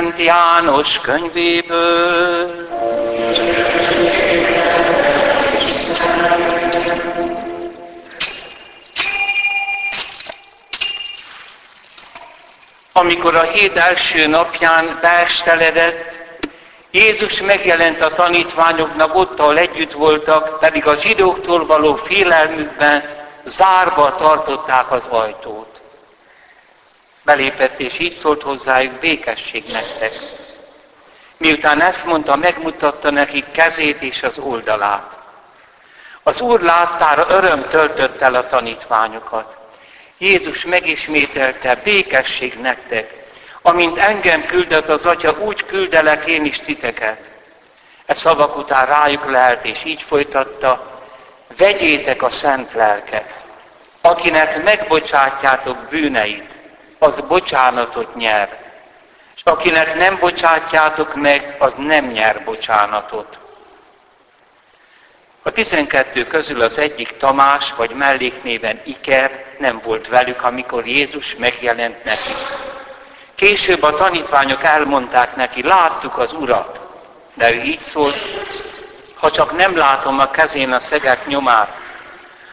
Szent János könyvéből. Amikor a hét első napján beesteledett, Jézus megjelent a tanítványoknak ott, ahol együtt voltak, pedig a zsidóktól való félelmükben zárva tartották az ajtót. Belépett és így szólt hozzájuk, békesség nektek. Miután ezt mondta, megmutatta nekik kezét és az oldalát. Az Úr láttára öröm töltött el a tanítványokat. Jézus megismételte, békesség nektek. Amint engem küldött az Atya, úgy küldelek én is titeket. E szavak után rájuk lelt, és így folytatta, vegyétek a szent lelket. Akinek megbocsátjátok bűneit, az bocsánatot nyer. És akinek nem bocsátjátok meg, az nem nyer bocsánatot. A tizenkettő közül az egyik Tamás, vagy melléknéven Iker nem volt velük, amikor Jézus megjelent nekik. Később a tanítványok elmondták neki, láttuk az Urat, de ő így szólt, ha csak nem látom a kezén a szegek nyomát,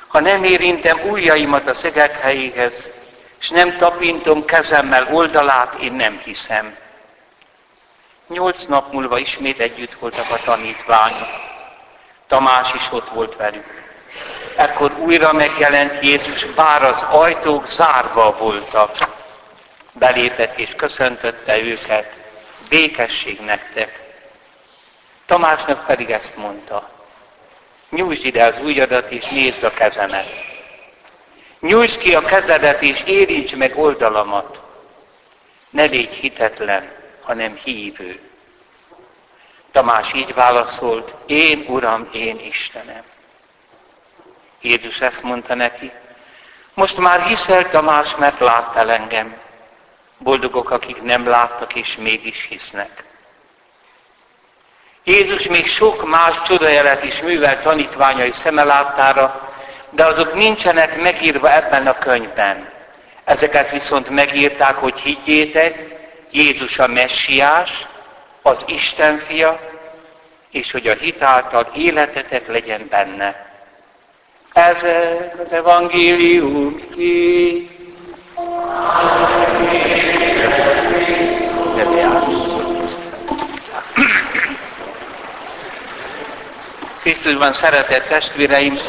ha nem érintem ujjaimat a szegek helyéhez, és nem tapintom kezemmel oldalát, én nem hiszem. Nyolc nap múlva ismét együtt voltak a tanítványok. Tamás is ott volt velük. Ekkor újra megjelent Jézus, bár az ajtók zárva voltak belépett és köszöntötte őket, békesség nektek. Tamásnak pedig ezt mondta, nyújtsd ide az ujjadat és nézd a kezemet. Nyújtsd ki a kezedet és érints meg oldalamat. Ne légy hitetlen, hanem hívő. Tamás így válaszolt, én Uram, én Istenem. Jézus ezt mondta neki, most már hiszel Tamás, mert láttál engem. Boldogok, akik nem láttak és mégis hisznek. Jézus még sok más csodajelet is művel tanítványai szemelátára, de azok nincsenek megírva ebben a könyvben. Ezeket viszont megírták, hogy higgyétek, Jézus a messiás, az Isten fia, és hogy a hitáltal életetek legyen benne. Ez az evangélium ki. Krisztusban szeretett testvéreim,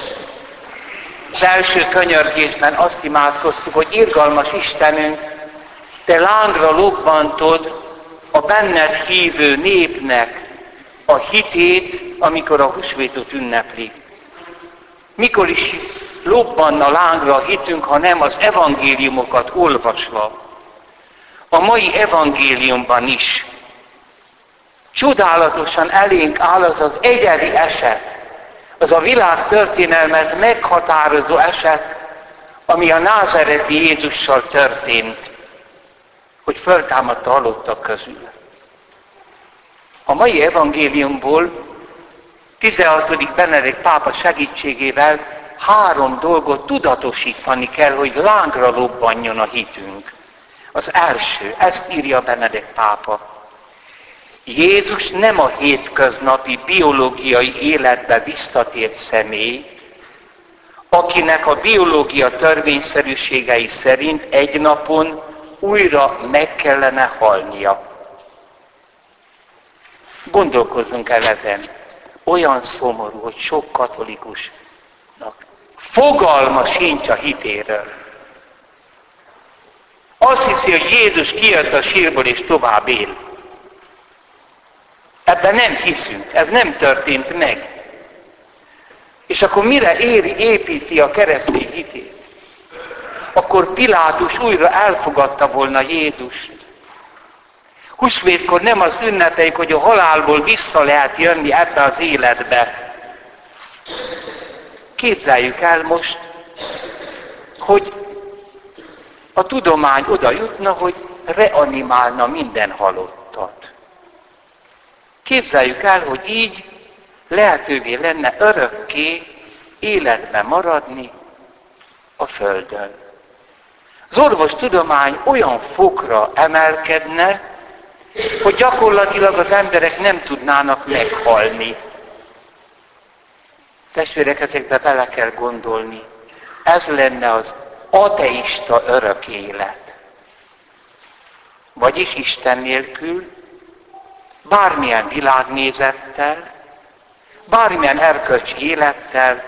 az első könyörgésben azt imádkoztuk, hogy irgalmas Istenünk, te lángra lobbantod a benned hívő népnek a hitét, amikor a húsvétot ünneplik. Mikor is lobbanna lángra a hitünk, ha nem az evangéliumokat olvasva. A mai evangéliumban is csodálatosan elénk áll az az egyedi eset, az a világ történelmet meghatározó eset, ami a názereti Jézussal történt, hogy föltámadta halottak közül. A mai evangéliumból 16. Benedek pápa segítségével három dolgot tudatosítani kell, hogy lángra lobbanjon a hitünk. Az első, ezt írja Benedek pápa. Jézus nem a hétköznapi biológiai életbe visszatért személy, akinek a biológia törvényszerűségei szerint egy napon újra meg kellene halnia. Gondolkozzunk el ezen. Olyan szomorú, hogy sok katolikusnak fogalma sincs a hitéről. Azt hiszi, hogy Jézus kijött a sírból és tovább él. Ebben nem hiszünk, ez nem történt meg. És akkor mire éri, építi a keresztény hitét? Akkor Pilátus újra elfogadta volna Jézust. Húsvétkor nem az ünnepeik, hogy a halálból vissza lehet jönni ebbe az életbe. Képzeljük el most, hogy a tudomány oda jutna, hogy reanimálna minden halottat. Képzeljük el, hogy így lehetővé lenne örökké életben maradni, a Földön. Az orvos tudomány olyan fokra emelkedne, hogy gyakorlatilag az emberek nem tudnának meghalni. Testvérek, ezekbe bele kell gondolni. Ez lenne az ateista örök élet. Vagyis Isten nélkül, bármilyen világnézettel, bármilyen erkölcsi élettel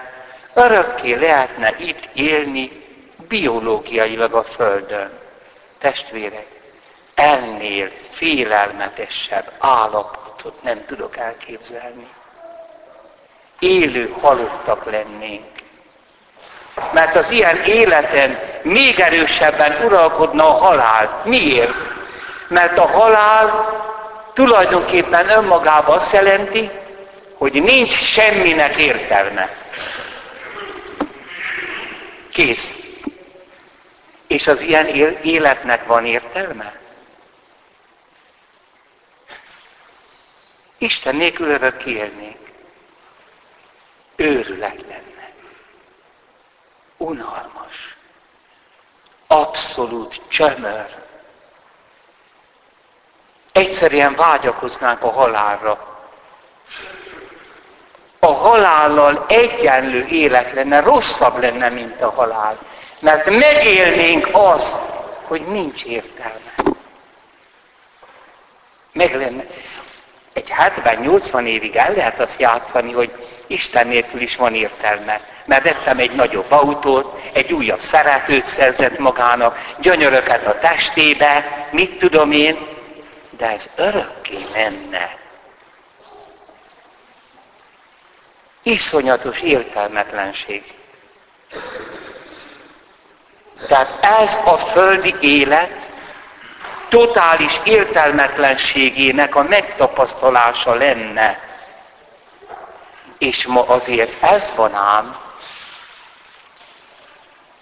örökké lehetne itt élni biológiailag a Földön. Testvérek, ennél félelmetesebb állapotot nem tudok elképzelni. Élő halottak lennénk. Mert az ilyen életen még erősebben uralkodna a halál. Miért? Mert a halál tulajdonképpen önmagában azt jelenti, hogy nincs semminek értelme. Kész. És az ilyen életnek van értelme? Isten nélkül örök élnék. Őrület lenne. Unalmas. Abszolút csömör. Egyszerűen vágyakoznánk a halálra. A halállal egyenlő élet lenne, rosszabb lenne, mint a halál. Mert megélnénk azt, hogy nincs értelme. Meg lenne. Egy 70-80 évig el lehet azt játszani, hogy Isten nélkül is van értelme. Mert vettem egy nagyobb autót, egy újabb szeretőt szerzett magának, gyönyöröket a testébe, mit tudom én, de ez örökké menne. Iszonyatos értelmetlenség. Tehát ez a földi élet totális értelmetlenségének a megtapasztalása lenne. És ma azért ez van ám,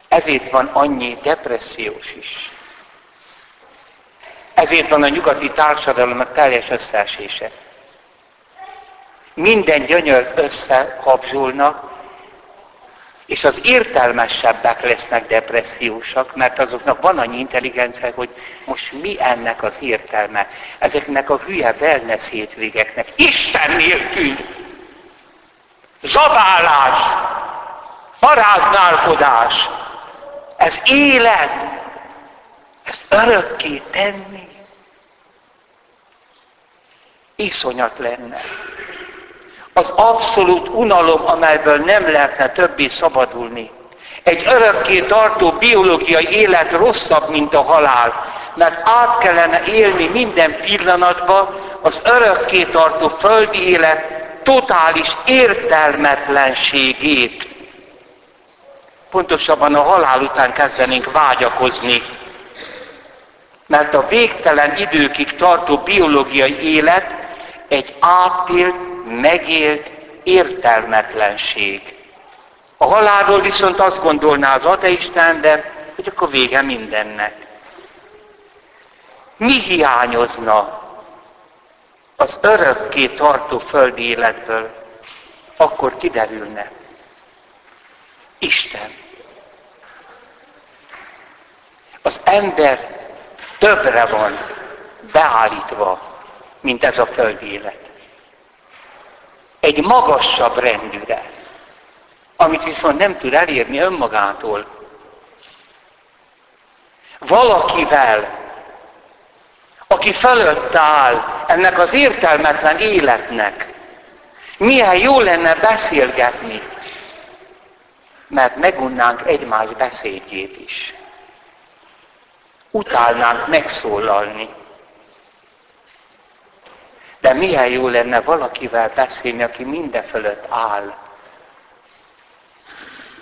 ezért van annyi depressziós is. Ezért van a nyugati társadalomnak teljes összeesése. Minden gyönyört összekapzsolnak, és az értelmesebbek lesznek depressziósak, mert azoknak van annyi intelligencia, hogy most mi ennek az értelme. Ezeknek a hülye wellness hétvégeknek. Isten nélkül! Zabálás! Paráználkodás! Ez élet! Ezt örökké tenni? Iszonyat lenne az abszolút unalom, amelyből nem lehetne többé szabadulni. Egy örökké tartó biológiai élet rosszabb, mint a halál, mert át kellene élni minden pillanatban az örökké tartó földi élet totális értelmetlenségét. Pontosabban a halál után kezdenénk vágyakozni, mert a végtelen időkig tartó biológiai élet egy átélt megélt értelmetlenség. A halálról viszont azt gondolná az ateista ember, hogy akkor vége mindennek. Mi hiányozna az örökké tartó földi életből, akkor kiderülne. Isten. Az ember többre van beállítva, mint ez a földi élet egy magasabb rendűre, amit viszont nem tud elérni önmagától. Valakivel, aki fölött áll ennek az értelmetlen életnek, milyen jó lenne beszélgetni, mert megunnánk egymás beszédjét is. Utálnánk megszólalni. De milyen jó lenne valakivel beszélni, aki minden fölött áll.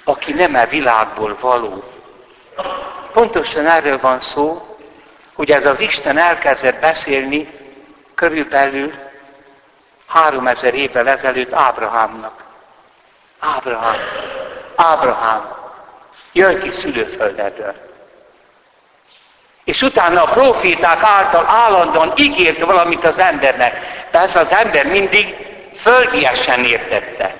Aki nem a világból való. Pontosan erről van szó, hogy ez az Isten elkezdett beszélni körülbelül három ezer évvel ezelőtt Ábrahámnak. Ábrahám, Ábrahám, jöjj ki szülőföldedről. És utána a proféták által állandóan ígért valamit az embernek. Persze az ember mindig földiesen értette.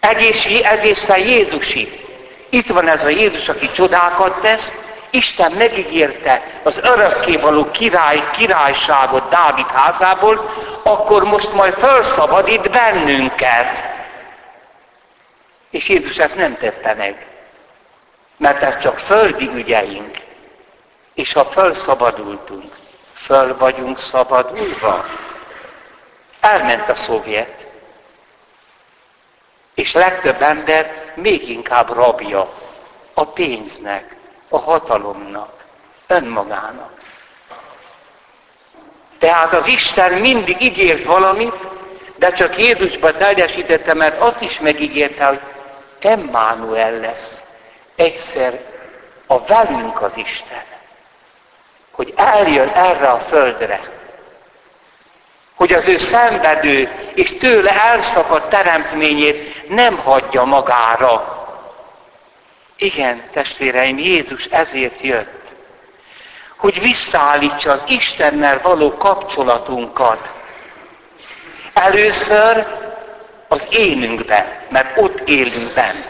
Egész, egészen Jézusig. Itt van ez a Jézus, aki csodákat tesz, Isten megígérte az örökkévaló király, királyságot Dávid házából, akkor most majd felszabadít bennünket. És Jézus ezt nem tette meg. Mert ez csak földi ügyeink. És ha felszabadultunk, föl vagyunk szabadulva. Elment a szovjet. És legtöbb ember még inkább rabja a pénznek, a hatalomnak, önmagának. Tehát az Isten mindig ígért valamit, de csak Jézusba teljesítette, mert azt is megígérte, hogy Emmanuel lesz. Egyszer a velünk az Isten. Hogy eljön erre a földre. Hogy az ő szenvedő és tőle elszakadt teremtményét nem hagyja magára. Igen, testvéreim, Jézus ezért jött. Hogy visszaállítsa az Istennel való kapcsolatunkat. Először az énünkbe, mert ott élünk bent.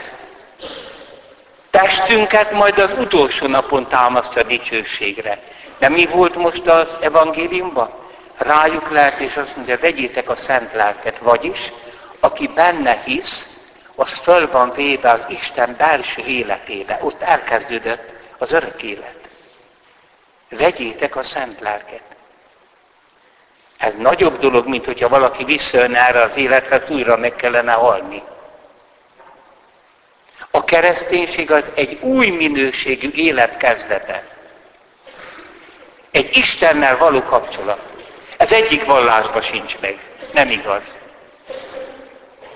Testünket majd az utolsó napon támasztja dicsőségre. De mi volt most az evangéliumban? Rájuk lehet, és azt mondja, vegyétek a szent lelket, vagyis, aki benne hisz, az föl van véve az Isten belső életébe. Ott elkezdődött az örök élet. Vegyétek a szent lelket. Ez nagyobb dolog, mint hogyha valaki visszajön erre az élethez, újra meg kellene halni. A kereszténység az egy új minőségű élet kezdete. Egy Istennel való kapcsolat. Ez egyik vallásban sincs meg. Nem igaz.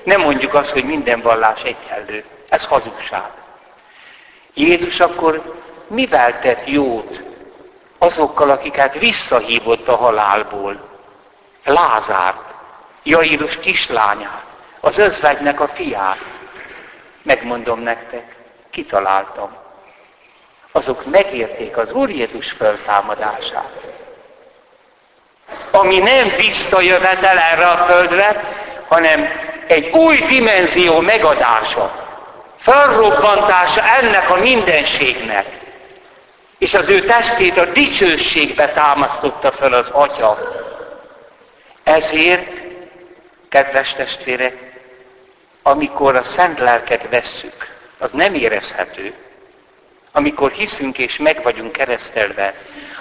Nem mondjuk azt, hogy minden vallás egyenlő. Ez hazugság. Jézus akkor mivel tett jót azokkal, akiket visszahívott a halálból? Lázárt, Jairus kislányát, az özvegynek a fiát. Megmondom nektek, kitaláltam. Azok megérték az Úr Jézus föltámadását. Ami nem visszajövetel erre a földre, hanem egy új dimenzió megadása, felrobbantása ennek a mindenségnek. És az ő testét a dicsőségbe támasztotta fel az Atya. Ezért, kedves testvérek, amikor a szent lelket vesszük, az nem érezhető. Amikor hiszünk és meg vagyunk keresztelve,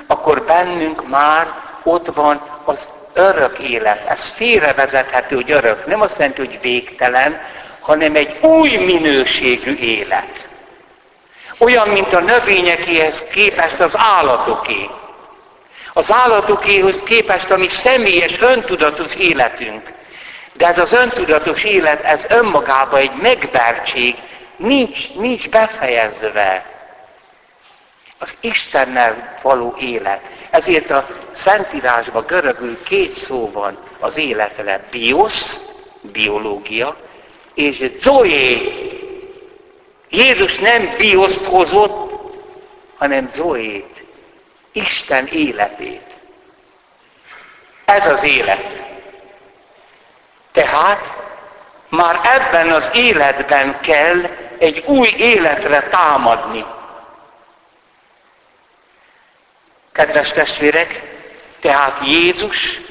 akkor bennünk már ott van az örök élet. Ez félrevezethető, hogy örök. Nem azt jelenti, hogy végtelen, hanem egy új minőségű élet. Olyan, mint a növényekéhez képest az állatoké. Az állatokéhoz képest a mi személyes, öntudatos életünk. De ez az öntudatos élet, ez önmagában egy megvertség, nincs, nincs befejezve. Az Istennel való élet. Ezért a Szentírásban görögül két szó van az életre. Bios, biológia, és zoé. Jézus nem bioszt hozott, hanem zoét. Isten életét. Ez az élet. Tehát már ebben az életben kell egy új életre támadni. Kedves testvérek, tehát Jézus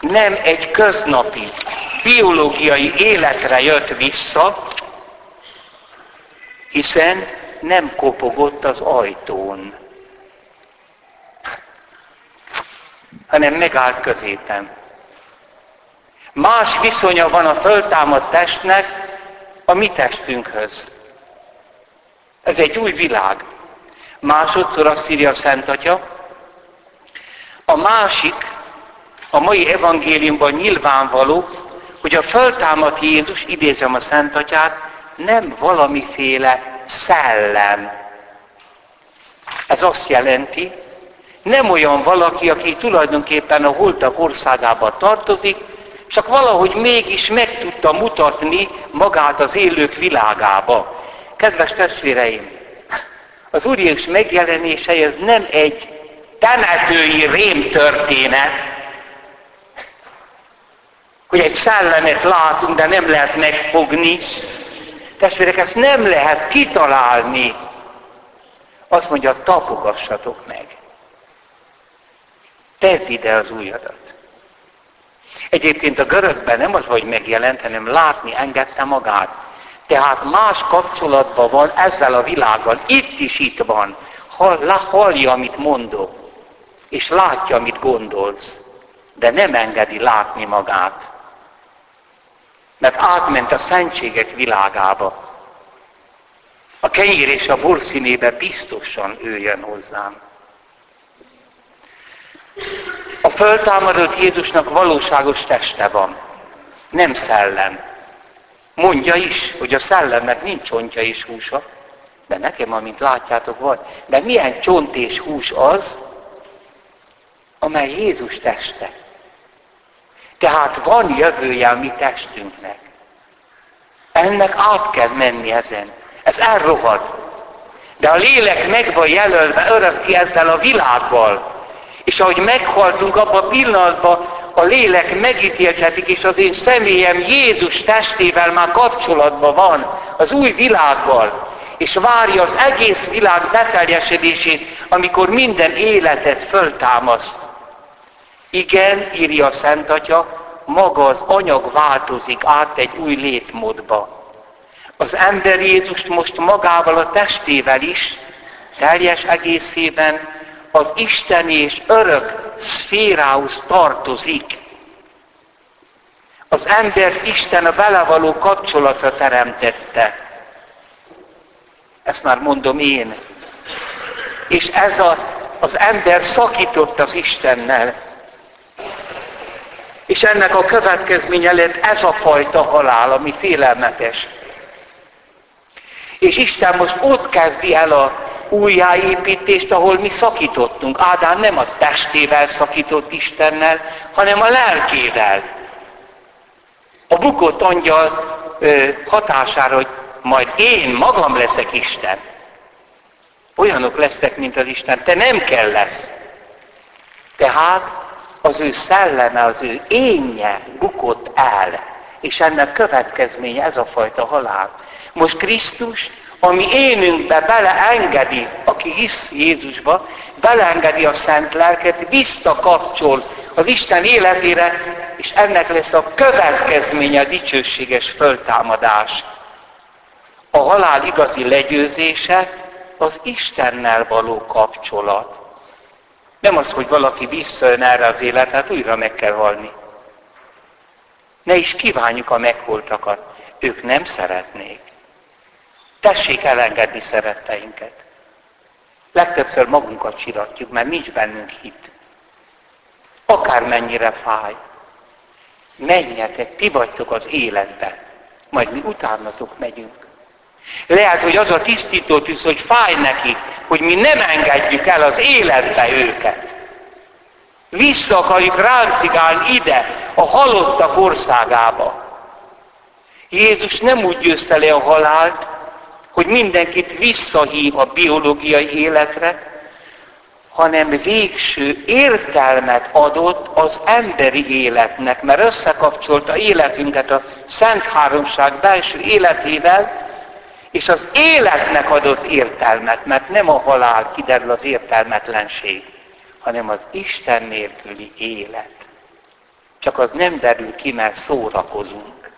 nem egy köznapi, biológiai életre jött vissza, hiszen nem kopogott az ajtón, hanem megállt középen. Más viszonya van a föltámadt testnek a mi testünkhöz. Ez egy új világ. Másodszor azt írja a Szent Atya, a másik, a mai evangéliumban nyilvánvaló, hogy a föltámadt Jézus, idézem a Szent Atyát, nem valamiféle szellem. Ez azt jelenti, nem olyan valaki, aki tulajdonképpen a holtak országába tartozik, csak valahogy mégis meg tudta mutatni magát az élők világába. Kedves testvéreim, az Úr Jézus megjelenése ez nem egy temetői rémtörténet, hogy egy szellemet látunk, de nem lehet megfogni. Testvérek, ezt nem lehet kitalálni. Azt mondja, tapogassatok meg. Tedd ide az ujjadat. Egyébként a görögben nem az, hogy megjelent, hanem látni engedte magát. Tehát más kapcsolatban van ezzel a világgal. Itt is itt van. Hall, hallja, amit mondok. És látja, amit gondolsz. De nem engedi látni magát. Mert átment a szentségek világába. A kenyér és a bor színébe biztosan ő jön hozzám. A föltámadott Jézusnak valóságos teste van, nem szellem. Mondja is, hogy a szellemnek nincs csontja és húsa, de nekem, amint látjátok, van. De milyen csont és hús az, amely Jézus teste. Tehát van jövője a mi testünknek. Ennek át kell menni ezen. Ez elrohad. De a lélek meg van jelölve örökké ezzel a világgal. És ahogy meghaltunk abban a pillanatban, a lélek megítéltetik, és az én személyem Jézus testével már kapcsolatban van, az új világgal, és várja az egész világ beteljesedését, amikor minden életet föltámaszt. Igen, írja a Szent Atya, maga az anyag változik át egy új létmódba. Az ember Jézust most magával a testével is, teljes egészében az Isten és örök szférához tartozik. Az ember Isten a vele való kapcsolatra teremtette. Ezt már mondom én. És ez a, az ember szakított az Istennel. És ennek a következménye lett ez a fajta halál, ami félelmetes. És Isten most ott kezdi el a újjáépítést, ahol mi szakítottunk. Ádám nem a testével szakított Istennel, hanem a lelkével. A bukott angyal ö, hatására, hogy majd én magam leszek Isten. Olyanok lesznek, mint az Isten. Te nem kell lesz. Tehát az ő szelleme, az ő énje bukott el. És ennek következménye ez a fajta halál. Most Krisztus ami énünkbe beleengedi, aki hisz Jézusba, beleengedi a szent lelket, visszakapcsol az Isten életére, és ennek lesz a következménye a dicsőséges föltámadás. A halál igazi legyőzése az Istennel való kapcsolat. Nem az, hogy valaki visszajön erre az életet, hát újra meg kell halni. Ne is kívánjuk a megholtakat. Ők nem szeretnék. Tessék elengedni szeretteinket. Legtöbbször magunkat csiratjuk, mert nincs bennünk hit. Akármennyire fáj. Menjetek, ti vagytok az életbe. Majd mi utánatok megyünk. Lehet, hogy az a tisztító tűz, hogy fáj neki, hogy mi nem engedjük el az életbe őket. Vissza akarjuk ráncigálni ide, a halottak országába. Jézus nem úgy győzte le a halált, hogy mindenkit visszahív a biológiai életre, hanem végső értelmet adott az emberi életnek, mert összekapcsolta életünket a Szent Háromság belső életével, és az életnek adott értelmet, mert nem a halál kiderül az értelmetlenség, hanem az Isten nélküli élet. Csak az nem derül ki, mert szórakozunk.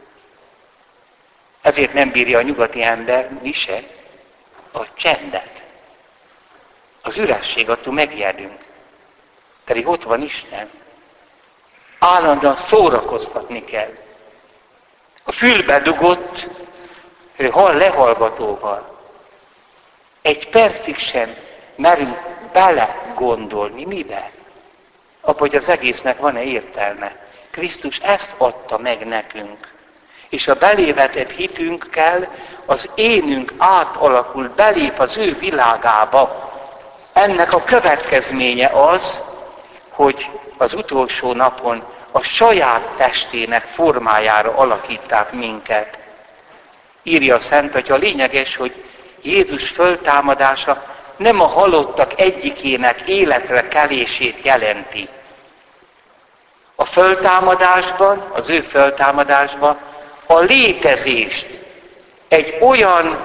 Ezért nem bírja a nyugati ember, mi se, a csendet. Az üresség, attól megjedünk. Pedig ott van Isten. Állandóan szórakoztatni kell. A fülbe dugott hal lehallgatóval. Egy percig sem merünk bele gondolni. Mibe? Abba, hogy az egésznek van-e értelme. Krisztus ezt adta meg nekünk és a belévetett hitünkkel az énünk átalakul, belép az ő világába. Ennek a következménye az, hogy az utolsó napon a saját testének formájára alakítják minket. Írja a Szent hogy a lényeges, hogy Jézus föltámadása nem a halottak egyikének életre kelését jelenti. A föltámadásban, az ő föltámadásban a létezést egy olyan,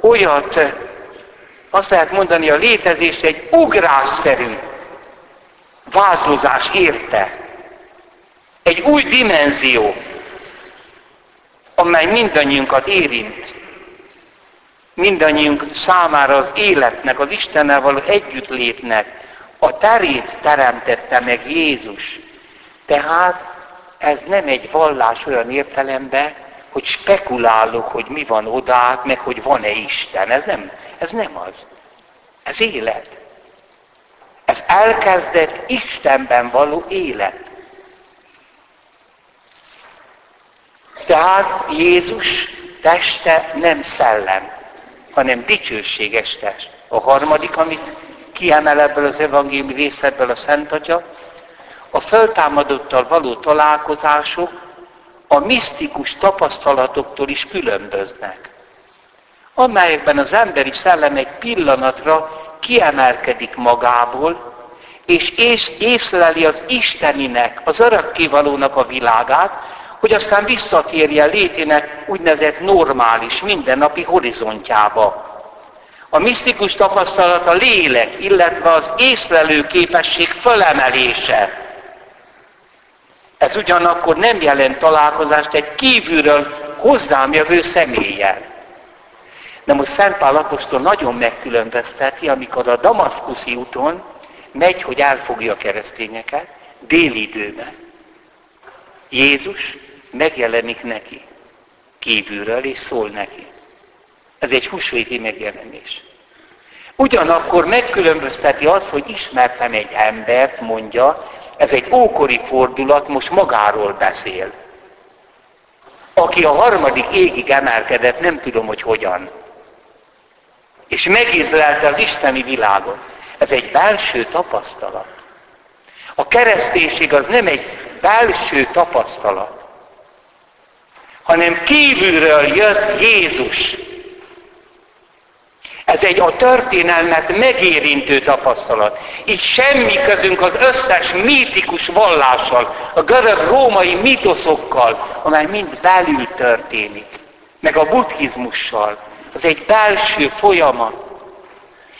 olyat, azt lehet mondani a létezés egy ugrásszerű változás érte. Egy új dimenzió, amely mindannyiunkat érint. Mindannyiunk számára az életnek, az Istennel való együttlétnek a terét teremtette meg Jézus. Tehát ez nem egy vallás olyan értelemben, hogy spekulálok, hogy mi van odát, meg hogy van-e Isten. Ez nem, ez nem az. Ez élet. Ez elkezdett Istenben való élet. Tehát Jézus teste nem szellem, hanem dicsőséges test. A harmadik, amit kiemel ebből az evangéliumi részletből a Szent Atya, a föltámadottal való találkozások a misztikus tapasztalatoktól is különböznek, amelyekben az emberi szellem egy pillanatra kiemelkedik magából, és ész, észleli az Isteninek, az örökkévalónak a világát, hogy aztán visszatérje létének úgynevezett normális, mindennapi horizontjába. A misztikus tapasztalat a lélek, illetve az észlelő képesség fölemelése. Ez ugyanakkor nem jelent találkozást egy kívülről hozzám jövő személlyel. De most Szent Pál apostol nagyon megkülönbözteti, amikor a Damaszkuszi úton megy, hogy elfogja a keresztényeket, déli időben. Jézus megjelenik neki kívülről, és szól neki. Ez egy húsvéti megjelenés. Ugyanakkor megkülönbözteti azt, hogy ismertem egy embert, mondja, ez egy ókori fordulat, most magáról beszél. Aki a harmadik égig emelkedett, nem tudom, hogy hogyan. És megízlelte az isteni világot. Ez egy belső tapasztalat. A kereszténység az nem egy belső tapasztalat, hanem kívülről jött Jézus. Ez egy a történelmet megérintő tapasztalat. Így semmi közünk az összes mítikus vallással, a görög-római mitoszokkal, amely mind belül történik, meg a buddhizmussal. Az egy belső folyamat.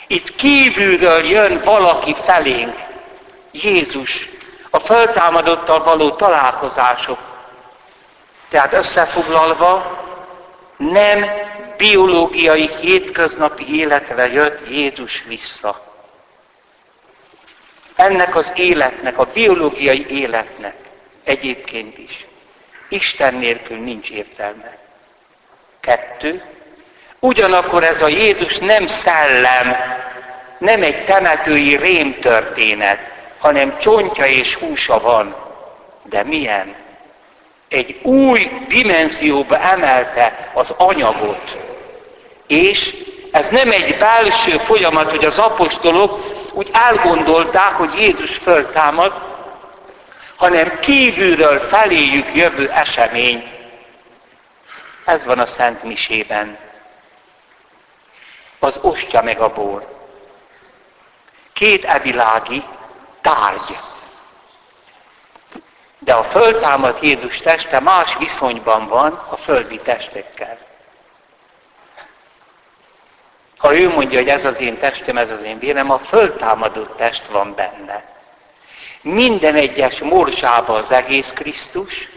Itt kívülről jön valaki felénk, Jézus, a föltámadottal való találkozások. Tehát összefoglalva, nem biológiai hétköznapi életre jött Jézus vissza. Ennek az életnek, a biológiai életnek egyébként is Isten nélkül nincs értelme. Kettő, ugyanakkor ez a Jézus nem szellem, nem egy temetői rémtörténet, hanem csontja és húsa van. De milyen? Egy új dimenzióba emelte az anyagot. És ez nem egy belső folyamat, hogy az apostolok úgy elgondolták, hogy Jézus föltámad, hanem kívülről feléjük jövő esemény. Ez van a Szent Misében. Az ostya meg a bor. Két evilági tárgy de a föltámadt Jézus teste más viszonyban van a földi testekkel. Ha ő mondja, hogy ez az én testem, ez az én vérem, a föltámadott test van benne. Minden egyes morzsába az egész Krisztus,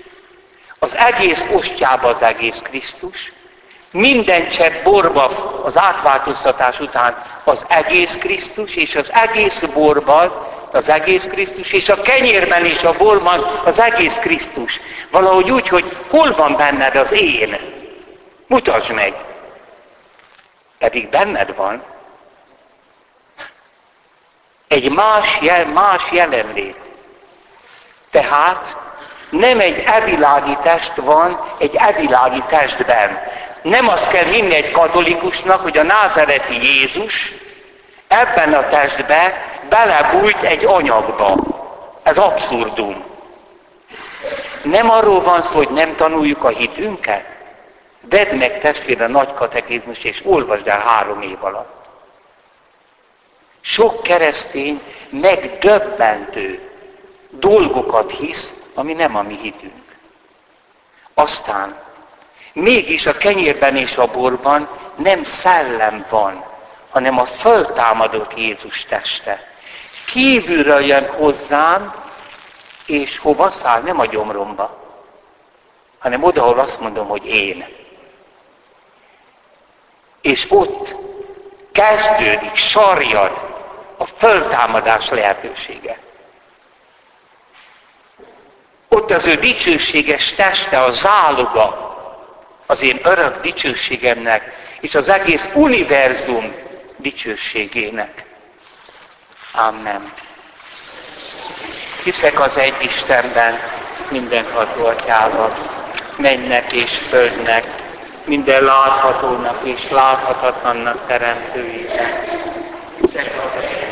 az egész ostjába az egész Krisztus, minden csepp borba az átváltoztatás után az egész Krisztus, és az egész borban az egész Krisztus, és a kenyérben és a borban az egész Krisztus. Valahogy úgy, hogy hol van benned az én? Mutasd meg! Pedig benned van. Egy más, jel, más jelenlét. Tehát nem egy evilági test van egy evilági testben. Nem azt kell hinni egy katolikusnak, hogy a názereti Jézus ebben a testben belebújt egy anyagba. Ez abszurdum. Nem arról van szó, hogy nem tanuljuk a hitünket? Vedd meg testvére nagy katekizmus, és olvasd el három év alatt. Sok keresztény megdöbbentő dolgokat hisz, ami nem a mi hitünk. Aztán Mégis a kenyérben és a borban nem szellem van, hanem a föltámadott Jézus teste. Kívülről jön hozzám, és hova száll? Nem a gyomromba, hanem oda, ahol azt mondom, hogy én. És ott kezdődik, sarjad a föltámadás lehetősége. Ott az ő dicsőséges teste, a záloga az én örök dicsőségemnek, és az egész univerzum dicsőségének. Amen. Hiszek az egy Istenben, mindenható atyával, mennek és földnek, minden láthatónak és láthatatlannak teremtőjében. Hiszek az egy